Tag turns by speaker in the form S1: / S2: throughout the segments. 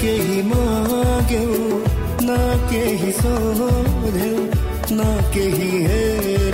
S1: के ही मागे ना के ही केही ना के ही है।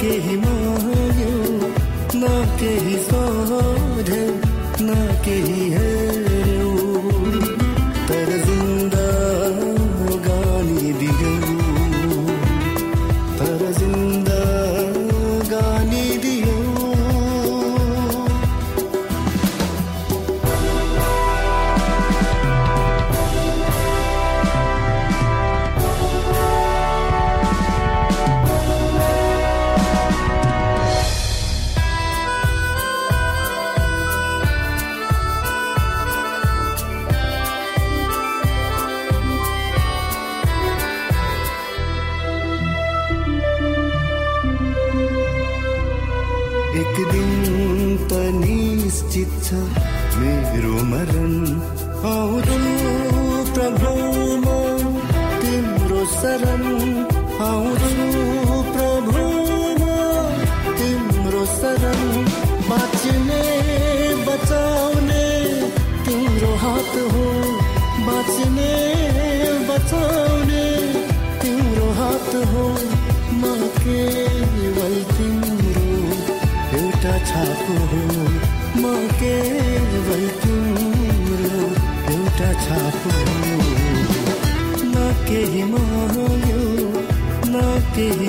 S1: केही मोह के केही सोध प्रभु म तिम्रो शरण आउँछु प्रभु म तिम्रो शरण बाँच्ने बचाउने तिम्रो हात हो। बाँच्ने बचाउने तिम्रो हात हो। म केवल तिम्रो एउटा छाप हो। म केवल तथाप छापु न केही माग्यो न केही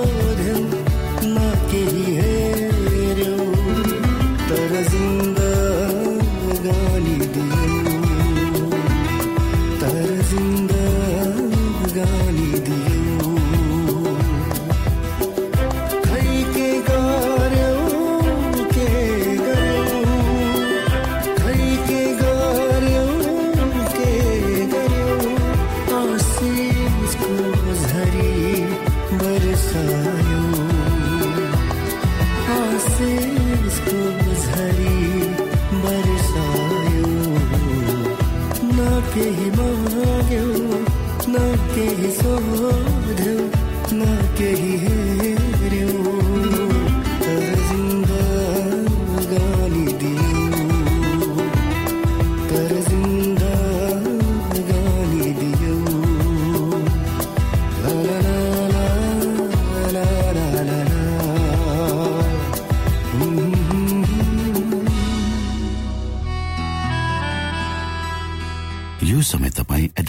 S1: केही माग्यौ न केही सोध्यौ न केही हेऱ्यौ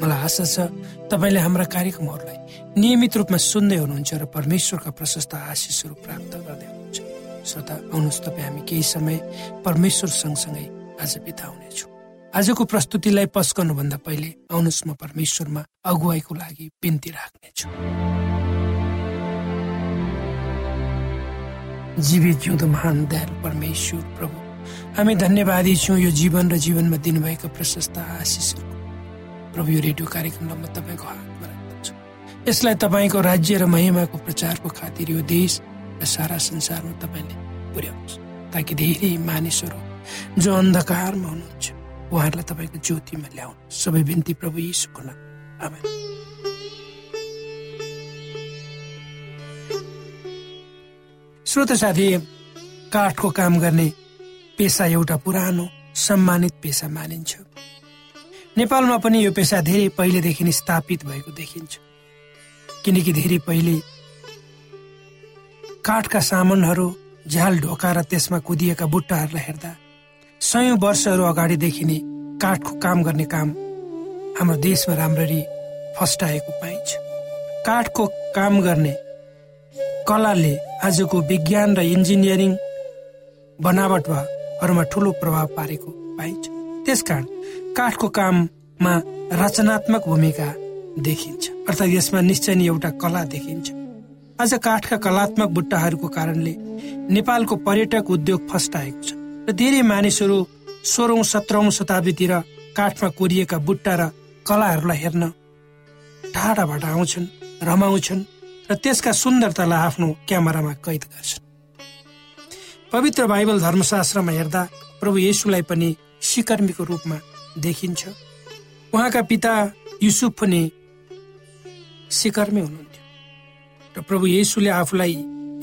S2: मलाई आशा छ तपाईँले हाम्रा कार्यक्रमहरूलाई नियमित रूपमा सुन्दै हुनुहुन्छ र परमेश्वरका प्रशस्त आशिषहरू प्राप्त गर्दै हुनुहुन्छ। श्रोता आउनुहोस् तपाईँ हामी केही समय परमेश्वर सँगसँगै आज बिताउनेछौँ। आजको प्रस्तुतिलाई पस्कनुभन्दा पहिले आउनुहोस् म परमेश्वरमा अगुवाईको लागि बिन्ती राख्नेछु। जीवित जिउँदो महान दयालु परमेश्वर प्रभु हामी धन्यवादी छौँ यो जीवन र जीवनमा दिनुभएका प्रशस्त आशिषहरू प्रभु यो रेडियो कार्यक्रमलाई म तपाईँको हातमा राख्दछु यसलाई तपाईँको राज्य र महिमाको प्रचारको खातिर यो देश र सारा संसारमा तपाईँले पुर्याउनुहोस्। ताकि धेरै मानिसहरू जो अन्धकारमा हुनुहुन्छ उहाँहरूलाई तपाईँको ज्योतिमा ल्याउनु सबै बिन्ती प्रभु यीशुको नाम श्रोत साथी काठको काम गर्ने पेसा एउटा पुरानो सम्मानित पेसा मानिन्छ। नेपालमा पनि यो पेसा धेरै पहिलेदेखि स्थापित भएको देखिन्छ। किनकि धेरै पहिले काठका सामानहरू झ्याल ढोका र त्यसमा कुदिएका बुट्टाहरूलाई हेर्दा सयौँ वर्षहरू अगाडिदेखि नै काठको काम गर्ने काम हाम्रो देशमा राम्ररी फस्टाएको पाइन्छ। काठको काम गर्ने कलाले आजको विज्ञान र इन्जिनियरिङ बनावटहरूमा ठुलो प्रभाव पारेको पाइन्छ। त्यसकारण काठको काममा रचनात्मक भूमिका देखिन्छ। अर्थात् यसमा निश्चय नै एउटा कला देखिन्छ। आज काठका कलात्मक बुट्टाहरूको कारणले नेपालको पर्यटक उद्योग फस्टाएको छ र धेरै मानिसहरू सोह्रौँ सत्रौँ शताब्दीतिर काठमा कोरिएका बुट्टा र कलाहरूलाई हेर्न टाढाबाट आउँछन् रमाउँछन् र त्यसका सुन्दरतालाई आफ्नो क्यामेरामा कैद गर्छन्। पवित्र बाइबल धर्मशास्त्रमा हेर्दा प्रभु येसुलाई पनि सिकर्मीको रूपमा देखिन्छ। उहाँका पिता युसुफ पनि सिकर्मी हुनुहुन्थ्यो। र प्रभु येसुले आफूलाई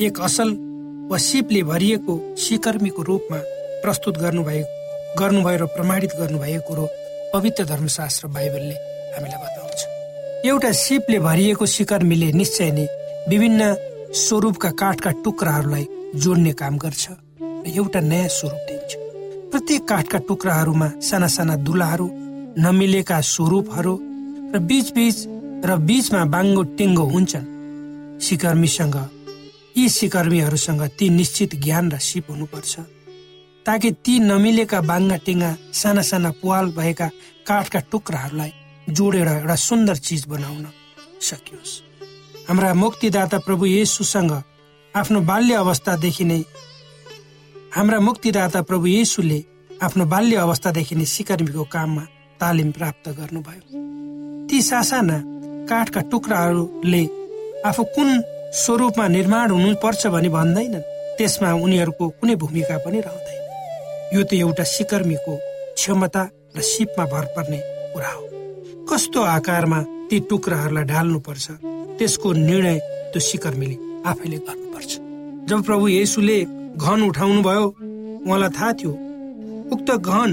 S2: एक असल वा सिपले भरिएको सिकर्मीको रूपमा प्रस्तुत गर्नुभयो गर्नुभयो र प्रमाणित गर्नुभएको कुरो पवित्र धर्मशास्त्र बाइबलले हामीलाई बताउँछ। एउटा सिपले भरिएको सिकर्मीले निश्चय नै विभिन्न स्वरूपका काठका टुक्राहरूलाई जोड्ने काम गर्छ एउटा नयाँ स्वरूप प्रत्येक काठका टुक्राहरूमा साना साना दुलाहरू नमिलेका स्वरूपहरू र बीच बीच र बीचमा बाङ्गो टिङ्गो हुन्छन्। सिकर्मीसँग यी सिकर्मीहरूसँग ती निश्चित ज्ञान र सिप हुनुपर्छ। ताकि ती नमिलेका बाङ्गा टिङ्गा साना साना पुवाल भएका काठका टुक्राहरूलाई जोडेर एउटा सुन्दर चिज बनाउन सकियोस्। हाम्रा मुक्तिदाता प्रभु येसुसँग आफ्नो बाल्य अवस्थादेखि नै हाम्रा मुक्तिदाता प्रभु येसुले आफ्नो बाल्य अवस्थादेखि नै सिकर्मीको काममा तालिम प्राप्त गर्नुभयो। ती सासाना काठका टुक्राहरूले आफू कुन स्वरूपमा निर्माण हुनुपर्छ भनी भन्दैनन् त्यसमा उनीहरूको कुनै भूमिका पनि रहँदैन। यो त एउटा सिकर्मीको क्षमता र सिपमा भर पर्ने कुरा हो। कस्तो आकारमा ती टुक्राहरूलाई ढाल्नुपर्छ त्यसको निर्णय त्यो सिकर्मीले आफैले गर्नुपर्छ। जब प्रभु येसुले घन उठाउनु भयो। उहाँलाई थाहा थियो उक्त घन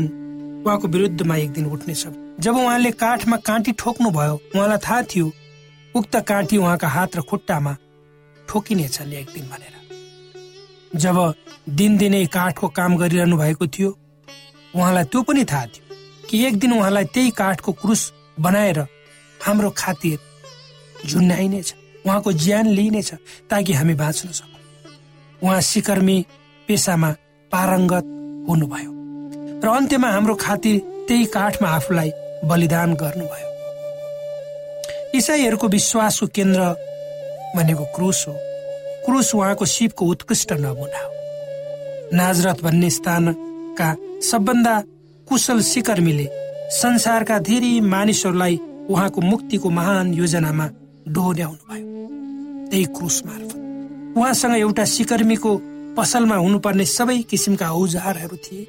S2: उहाँको विरुद्धमा एक दिन उठ्नेछ। जब उहाँले काठमा काँटी ठोक्नु भयो उहाँलाई थाहा थियो उक्त काँटी उहाँका हात र खुट्टामा ठोकिनेछ एक दिन भनेर। जब दिनदिनै काठको काम गरिरहनु भएको थियो उहाँलाई त्यो पनि थाहा थियो कि एक दिन उहाँलाई त्यही काठको क्रुस बनाएर हाम्रो खातिर झुन्याइनेछ उहाँको ज्यान लिइनेछ ताकि हामी बाँच्न सकौँ। उहाँ सिकर्मी पेसामा पारङ्गत हुनुभयो र अन्त्यमा हाम्रो खातिर त्यही काठमा आफूलाई बलिदान गर्नुभयो। इसाईहरूको विश्वासको केन्द्र भनेको क्रुस हो। क्रुस उहाँको शिवको उत्कृष्ट नमुना हो। नाजरत भन्ने स्थानका सबभन्दा कुशल सिकर्मीले संसारका धेरै मानिसहरूलाई उहाँको मुक्तिको महान योजनामा डोर्याउनु भयो त्यही क्रुस मार्फत। उहाँसँग एउटा सिकर्मीको पसलमा हुनुपर्ने सबै किसिमका औजारहरू थिए।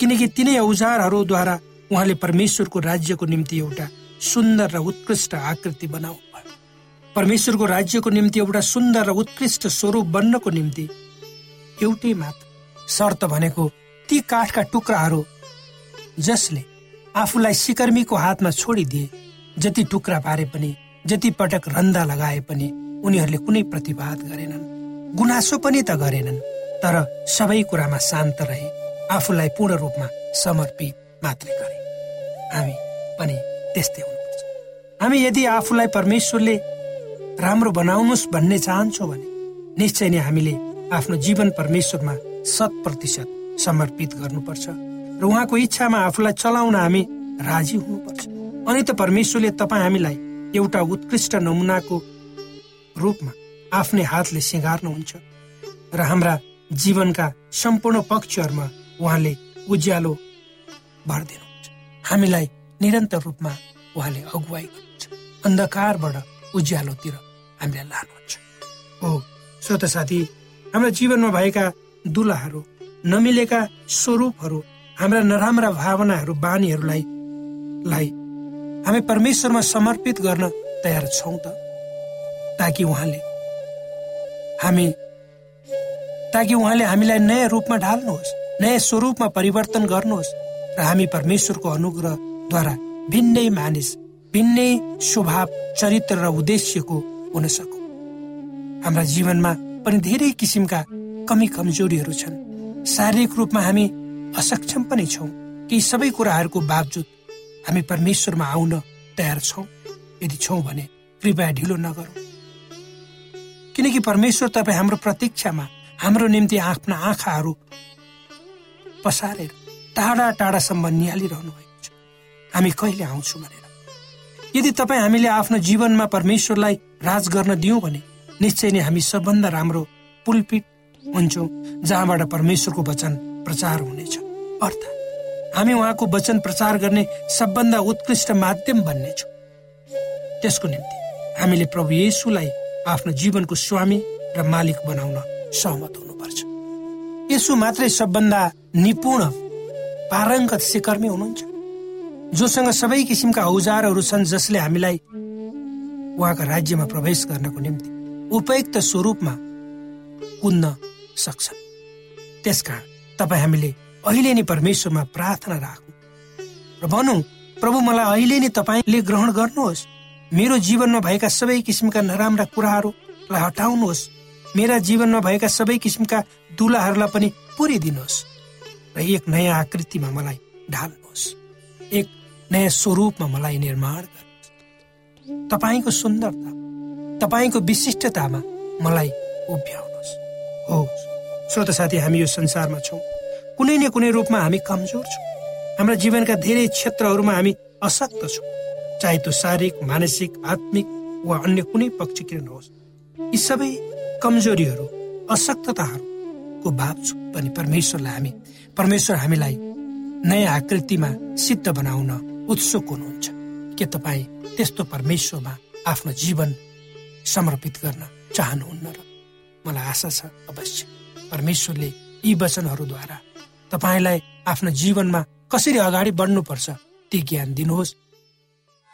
S2: किनकि तिनै औजारहरूद्वारा उहाँले परमेश्वरको राज्यको निम्ति एउटा सुन्दर र उत्कृष्ट आकृति बनाउनु परमेश्वरको राज्यको निम्ति एउटा सुन्दर र उत्कृष्ट स्वरूप बन्नको निम्ति एउटै मात्र शर्त भनेको ती काठका टुक्राहरू जसले आफूलाई सिकर्मीको हातमा छोडिदिए जति टुक्रा पारे पनि जति पटक रन्दा लगाए पनि उनीहरूले कुनै प्रतिवाद गरेनन्। गुनासो पनि त गरेनन् तर सबै कुरामा शान्त रहे आफूलाई पूर्ण रूपमा समर्पित मात्रै गरे। हामी पनि त्यस्तै हुनुपर्छ। हामी यदि आफूलाई परमेश्वरले राम्रो बनाउनुहोस् भन्ने चाहन्छौँ भने निश्चय नै हामीले आफ्नो जीवन परमेश्वरमा शत प्रतिशत समर्पित गर्नुपर्छ र उहाँको इच्छामा आफूलाई चलाउन हामी राजी हुनुपर्छ। अनि त परमेश्वरले तपाईँ हामीलाई एउटा उत्कृष्ट नमुनाको रूपमा आफ्नै हातले सिँगार्नुहुन्छ र हाम्रा जीवनका सम्पूर्ण पक्षहरूमा उहाँले उज्यालो भरिदिनुहुन्छ हामीलाई निरन्तर रूपमा उहाँले अगुवाई गर्नुहुन्छ। अन्धकारबाट उज्यालोतिर हामीलाई लानुहुन्छ। हो श्रोत साथी हाम्रा जीवनमा भएका दुलाहरू नमिलेका स्वरूपहरू हाम्रा नराम्रा भावनाहरू बानीहरूलाई लाई हामी परमेश्वरमा समर्पित गर्न तयार छौँ त ताकि उहाँले हामी ताकि उहाँले हामीलाई नयाँ रूपमा ढाल्नुहोस् नयाँ स्वरूपमा परिवर्तन गर्नुहोस् र हामी परमेश्वरको अनुग्रहद्वारा भिन्नै मानिस भिन्नै स्वभाव चरित्र र उद्देश्यको हुन सकौँ। हाम्रा जीवनमा पनि धेरै किसिमका कमी कमजोरीहरू छन्। शारीरिक रूपमा हामी असक्षम पनि छौँ। ती सबै कुराहरूको बावजुद हामी परमेश्वरमा आउन तयार छौँ। यदि छौँ भने कृपया ढिलो नगरौँ। किनकि परमेश्वर तपाईँ हाम्रो प्रतीक्षामा हाम्रो निम्ति आफ्ना आँखाहरू पसारेर टाढा टाढासम्म निहालिरहनु भएको छ। हामी कहिले आउँछौँ भनेर। यदि तपाईँ हामीले आफ्नो जीवनमा परमेश्वरलाई राज गर्न दियौँ भने निश्चय नै हामी सबभन्दा राम्रो पुलपिट हुन्छौँ जहाँबाट परमेश्वरको वचन प्रचार हुनेछ। अर्थात् हामी उहाँको वचन प्रचार गर्ने सबभन्दा उत्कृष्ट माध्यम बन्नेछौँ। त्यसको निम्ति हामीले प्रभु येसुलाई आफ्नो जीवनको स्वामी र मालिक बनाउन सहमत हुनुपर्छ। यसो मात्रै सबभन्दा निपुण पारङ्गत सिकर्मी हुनुहुन्छ। जोसँग सबै किसिमका औजारहरू छन् जसले हामीलाई उहाँका राज्यमा प्रवेश गर्नको निम्ति उपयुक्त स्वरूपमा कुद्न सक्छन्। त्यसकारण तपाईँ हामीले अहिले नै परमेश्वरमा प्रार्थना राखौँ। र भनौँ प्रभु मलाई अहिले नै तपाईँले ग्रहण गर्नुहोस्। मेरो जीवनमा भएका सबै किसिमका नराम्रा कुराहरूलाई हटाउनुहोस्। मेरा जीवनमा भएका सबै किसिमका दुलाहरूलाई पनि पुरिदिनुहोस् र एक नयाँ आकृतिमा मलाई ढाल्नुहोस्। एक नयाँ स्वरूपमा मलाई निर्माण गर्नुहोस्। तपाईँको सुन्दरता तपाईँको विशिष्टतामा मलाई उभ्याउनुहोस्। हो श्रोत साथी हामी यो संसारमा छौँ। कुनै न कुनै रूपमा हामी कमजोर छौँ। हाम्रा जीवनका धेरै क्षेत्रहरूमा हामी अशक्त छौँ। चाहे त्यो शारीरिक मानसिक आत्मिक वा अन्य कुनै पक्ष किन नहोस् यी सबै कमजोरीहरू अशक्तताहरूको बावजुद पनि परमेश्वरलाई हामी परमेश्वर हामीलाई नयाँ आकृतिमा सिद्ध बनाउन उत्सुक हुनुहुन्छ। के तपाईँ त्यस्तो परमेश्वरमा आफ्नो जीवन समर्पित गर्न चाहनुहुन्न र मलाई आशा छ अवश्य परमेश्वरले यी वचनहरूद्वारा तपाईँलाई आफ्नो जीवनमा कसरी अगाडि बढ्नुपर्छ ती ज्ञान दिनुहोस्।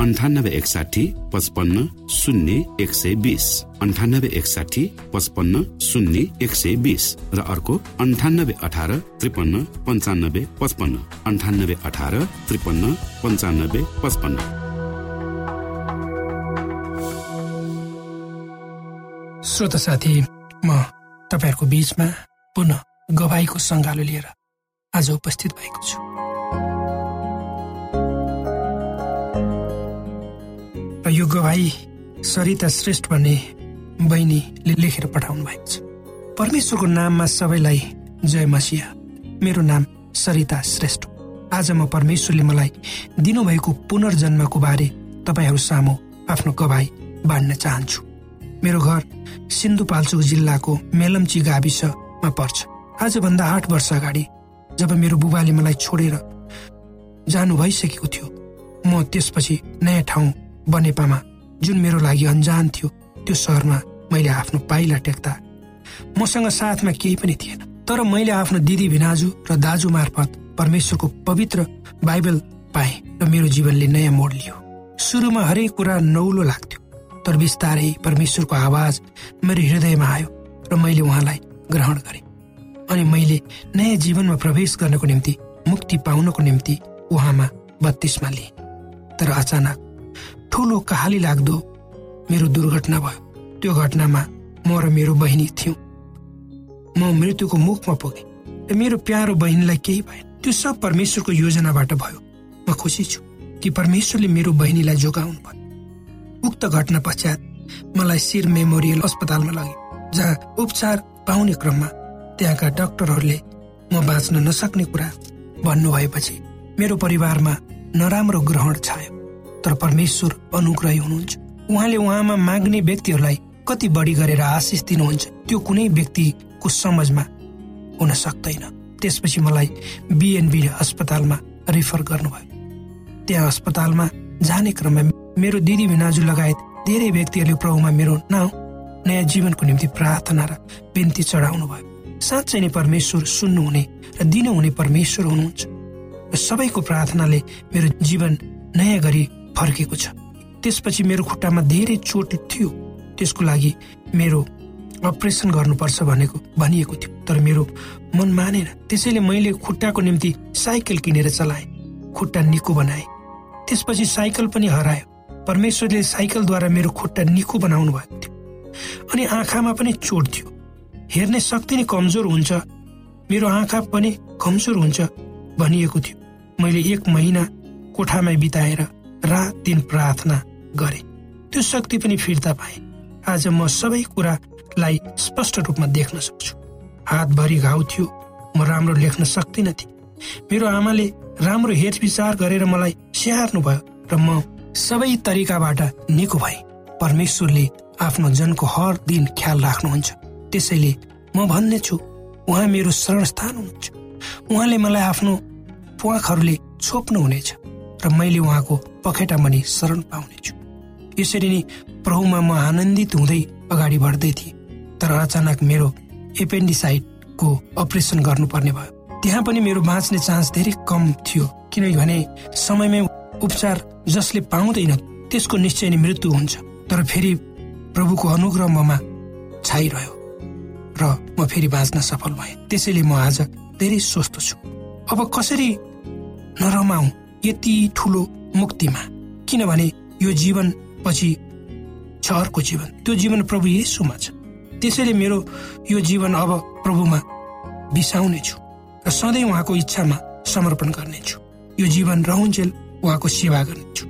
S3: अन्ठानब्बे एकसाठी पचपन्न शून्य एक सय बिस. अन्ठानब्बे एकसाठी पचपन्न शून्य एक सय बिस. र अर्को अन्ठानब्बे अठार त्रिपन्न पन्चानब्बे पचपन्न. अन्ठानब्बे अठार त्रिपन्न पन्चानब्बे पचपन्न.
S2: श्रोत साथी म तपाईँहरूको बिचमा पुनः गवाईको सङ्गालो लिएर आज उपस्थित भएको छु। यो गवाई सरिता श्रेष्ठ भन्ने बहिनीले लेखेर पठाउनु भएको छ। परमेश्वरको नाममा सबैलाई जय मसिया मेरो नाम सरिता श्रेष्ठ आज म परमेश्वरले मलाई दिनुभएको पुनर्जन्मको बारे तपाईँहरू सामु आफ्नो गवाई बाँड्न चाहन्छु। मेरो घर सिन्धुपाल्चोक जिल्लाको मेलम्ची गाविसमा पर्छ। आजभन्दा आठ वर्ष अगाडि जब मेरो बुबाले मलाई छोडेर जानु भइसकेको थियो म त्यसपछि नयाँ ठाउँ बनेपामा जुन मेरो लागि अन्जान थियो त्यो सहरमा मैले आफ्नो पाइला टेक्दा। मसँग साथमा केही पनि थिएन तर मैले आफ्नो दिदी भिनाजु र दाजु मार्फत परमेश्वरको पवित्र बाइबल पाएँ र मेरो जीवनले नयाँ मोड लियो। सुरुमा हरेक कुरा नौलो लाग्थ्यो तर बिस्तारै परमेश्वरको आवाज मेरो हृदयमा आयो र मैले उहाँलाई ग्रहण गरेँ। अनि मैले नयाँ जीवनमा प्रवेश गर्नको निम्ति मुक्ति पाउनको निम्ति उहाँमा बत्तीसमा लिएँ। तर अचानक ठुलो कहाली लाग्दो। मेरो दुर्घटना भयो। त्यो घटनामा म र मेरो बहिनी थियौँ। म मृत्युको मुखमा पुगेँ। र मेरो प्यारो बहिनीलाई केही भएन। त्यो सब परमेश्वरको योजनाबाट भयो। म खुसी छु कि परमेश्वरले मेरो बहिनीलाई जोगाउनु भयो। उक्त घटना पश्चात मलाई शिर मेमोरियल अस्पतालमा लगे जहाँ उपचार पाउने क्रममा त्यहाँका डाक्टरहरूले म बाँच्न नसक्ने कुरा भन्नुभएपछि मेरो परिवारमा नराम्रो ग्रहण छायो। तर परमेश्वर अनुग्रही हुनुहुन्छ। उहाँले उहाँमा माग्ने व्यक्तिहरूलाई कति बढी गरेर आशिष दिनुहुन्छ त्यो कुनै व्यक्तिको समझमा हुन सक्दैन। त्यसपछि मलाई बिएनबी अस्पतालमा रिफर गर्नुभयो। त्यहाँ अस्पतालमा जाने क्रममा मेरो दिदी भिनाजु लगायत धेरै व्यक्तिहरूले प्रभुमा मेरो नाउँ नयाँ जीवनको निम्ति प्रार्थना र बिन्ती चढाउनु भयो साँच्चै नै परमेश्वर सुन्नुहुने र दिनुहुने परमेश्वर हुनुहुन्छ। सबैको प्रार्थनाले मेरो जीवन नयाँ गरी फर्केको छ। त्यसपछि मेरो खुट्टामा धेरै चोट थियो। त्यसको लागि मेरो अपरेसन गर्नुपर्छ भनेको भनिएको थियो। तर मेरो मन मानेन। त्यसैले मैले खुट्टाको निम्ति साइकल किनेर चलाएँ। खुट्टा निको बनाएँ। त्यसपछि साइकल पनि हरायो। परमेश्वरले साइकलद्वारा मेरो खुट्टा निको बनाउनु भएको थियो। अनि आँखामा पनि चोट थियो। हेर्ने शक्ति नै कमजोर हुन्छ। मेरो आँखा पनि कमजोर हुन्छ भनिएको थियो। मैले एक महिना कोठामै बिताएर रात दिन प्रार्थना गरे। त्यो शक्ति पनि फिर्ता पाए। आज म सबै कुरालाई स्पष्ट रूपमा देख्न सक्छु। हातभरि घाउ थियो। म राम्रो लेख्न सक्दिन थिएँ मेरो आमाले राम्रो हेरविचार गरेर मलाई स्याहार्नु भयो र म सबै तरिकाबाट निको भए। परमेश्वरले आफ्नो जनको हर दिन ख्याल राख्नुहुन्छ। त्यसैले म भन्ने छु उहाँ मेरो शरणस्थान हुनुहुन्छ। उहाँले मलाई आफ्नो प्वाखहरूले छोप्नु हुनेछ र मैले उहाँको पखेटा मनि शरण पाउनेछु यसरी नै प्रभुमा म आनन्दित हुँदै अगाडि बढ्दै थिएँ। तर अचानक मेरो एपेन्डिसाइडको अपरेसन गर्नुपर्ने भयो। त्यहाँ पनि मेरो बाँच्ने चान्स धेरै कम थियो किनभने समयमै उपचार जसले पाउँदैन त्यसको निश्चय नै मृत्यु हुन्छ। तर फेरि प्रभुको अनुग्रह ममा छाइरह्यो र म फेरि बाँच्न सफल भएँ। त्यसैले म आज धेरै स्वस्थ छु। अब कसरी नरमाऊ यति ठुलो मुक्तिमा। किनभने यो जीवन पछि छ अर्को जीवन। त्यो जीवन प्रभु येसुमा छ। त्यसैले मेरो यो जीवन अब प्रभुमा बिसाउने छु र सधैँ उहाँको इच्छामा समर्पण गर्नेछु यो जीवन रहन्जेल उहाँको सेवा गर्नेछु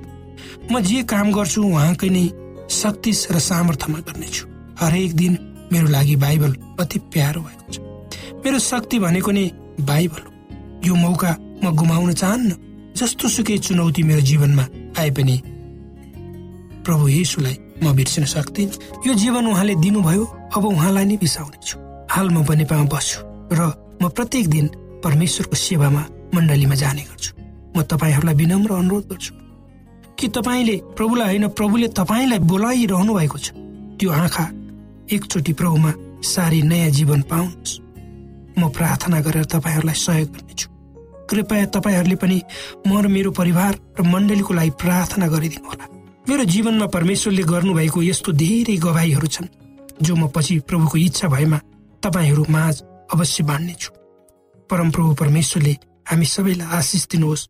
S2: म जे काम गर्छु उहाँकै नै शक्ति र सामर्थ्यमा गर्नेछु हरेक दिन मेरो लागि बाइबल अति प्यारो भएको छ। मेरो शक्ति भनेको नै बाइबल हो। यो मौका म गुमाउन चाहन्न। जस्तो सुकै चुनौती मेरो जीवनमा आए पनि। प्रभु यीशुलाई म बिर्सिन सक्दिन। यो जीवन उहाँले दिनुभयो अब उहाँलाई नै बिसाउनेछु हाल म नेपालमा बस्छु र म प्रत्येक दिन परमेश्वरको सेवामा मण्डलीमा जाने गर्छु। म तपाईँहरूलाई विनम्र अनुरोध गर्छु कि तपाईँले प्रभुलाई होइन प्रभुले तपाईँलाई बोलाइरहनु भएको छ। त्यो आँखा एकचोटि प्रभुमा सारी नयाँ जीवन पाउनुहोस्। म प्रार्थना गरेर तपाईँहरूलाई सहयोग गर्नेछु। कृपया तपाईँहरूले पनि म र मेरो परिवार र मण्डलीको लागि प्रार्थना गरिदिनु होला। मेरो जीवनमा परमेश्वरले गर्नुभएको यस्तो धेरै गवाईहरू छन् जो म पछि प्रभुको इच्छा भएमा तपाईँहरू माझ अवश्य बाँड्नेछु। परमप्रभु परमेश्वरले हामी सबैलाई आशिष दिनुहोस्।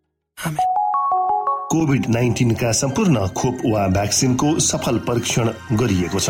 S1: कोभिड नाइन्टिनका सम्पूर्ण खोप वा भ्याक्सिनको सफल परीक्षण गरिएको छ।